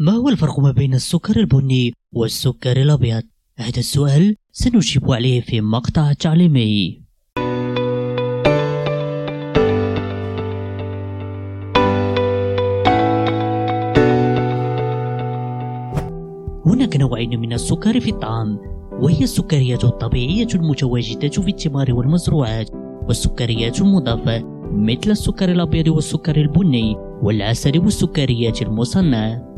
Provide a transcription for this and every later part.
ما هو الفرق ما بين السكر البني والسكر الأبيض؟ هذا السؤال سنجيب عليه في مقطع تعليمي هناك نوعين من السكر في الطعام وهي السكريات الطبيعية المتواجدة في الثمار والمزروعات والسكريات المضافة مثل السكر الأبيض والسكر البني والعسل والسكريات المصنعة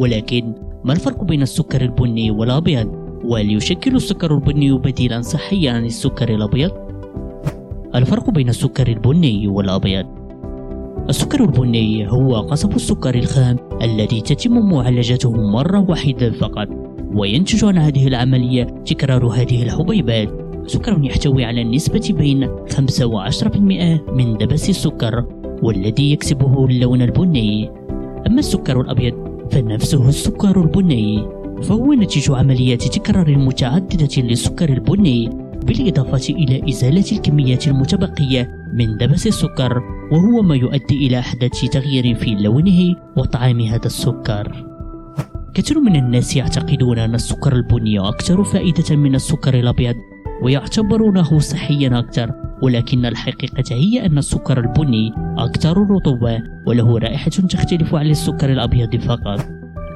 ولكن ما الفرق بين السكر البني والأبيض؟ وهل يشكل السكر البني بديلا صحيا عن السكر الأبيض؟ الفرق بين السكر البني والأبيض السكر البني هو قصب السكر الخام الذي تتم معالجته مرة واحدة فقط وينتج عن هذه العملية تكرار هذه الحبيبات سكر يحتوي على نسبة بين 5 و 10% من دبس السكر والذي يكسبه اللون البني أما السكر الأبيض فنفسه السكر البني. فهو نتيجة عمليات تكرار متعددة للسكر البني بالإضافة إلى إزالة الكميات المتبقية من دبس السكر وهو ما يؤدي إلى أحداث تغيير في لونه وطعم هذا السكر. كثير من الناس يعتقدون أن السكر البني أكثر فائدة من السكر الأبيض ويعتبرونه صحيا أكثر. ولكن الحقيقة هي أن السكر البني أكثر رطوبة وله رائحة تختلف عن السكر الأبيض فقط.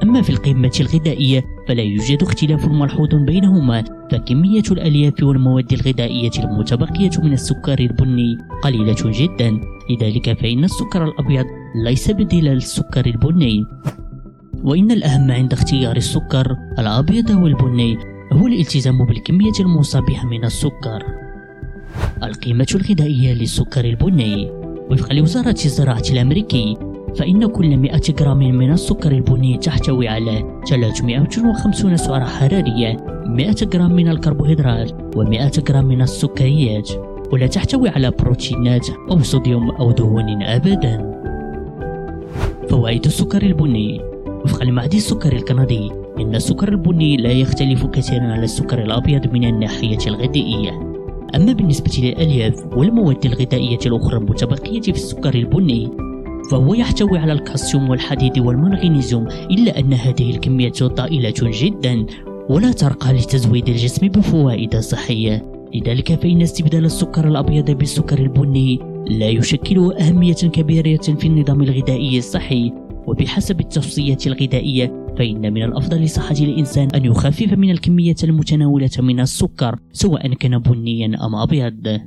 أما في القيمة الغذائية فلا يوجد اختلاف ملحوظ بينهما فكمية الألياف والمواد الغذائية المتبقية من السكر البني قليلة جدا. لذلك فإن السكر الأبيض ليس بديل للسكر البني. وإن الأهم عند اختيار السكر الأبيض والبني هو الالتزام بالكمية الموصى بها من السكر. القيمة الغذائية للسكر البني. وفقا لوزارة الزراعة الأمريكي فإن كل 100 جرام من السكر البني تحتوي على 350 سعرة حرارية 100 جرام من الكربوهيدرات و100 جرام من السكريات. ولا تحتوي على بروتينات أو صوديوم أو دهون أبدا. فوائد السكر البني. وفقا لمعهد السكر الكندي إن السكر البني لا يختلف كثيرا عن السكر الأبيض من الناحية الغذائية. أما بالنسبة للألياف والمواد الغذائية الأخرى المتبقية في السكر البني فهو يحتوي على الكالسيوم والحديد والمنغنيزيوم إلا أن هذه الكميات ضئيلة جدا ولا ترقى لتزويد الجسم بفوائد صحية. لذلك فإن استبدال السكر الأبيض بالسكر البني لا يشكل أهمية كبيرة في النظام الغذائي الصحي. وبحسب التوصية الغذائية فإن من الأفضل لصحة الإنسان أن يخفف من الكمية المتناولة من السكر سواء كان بنيا أم أبيض.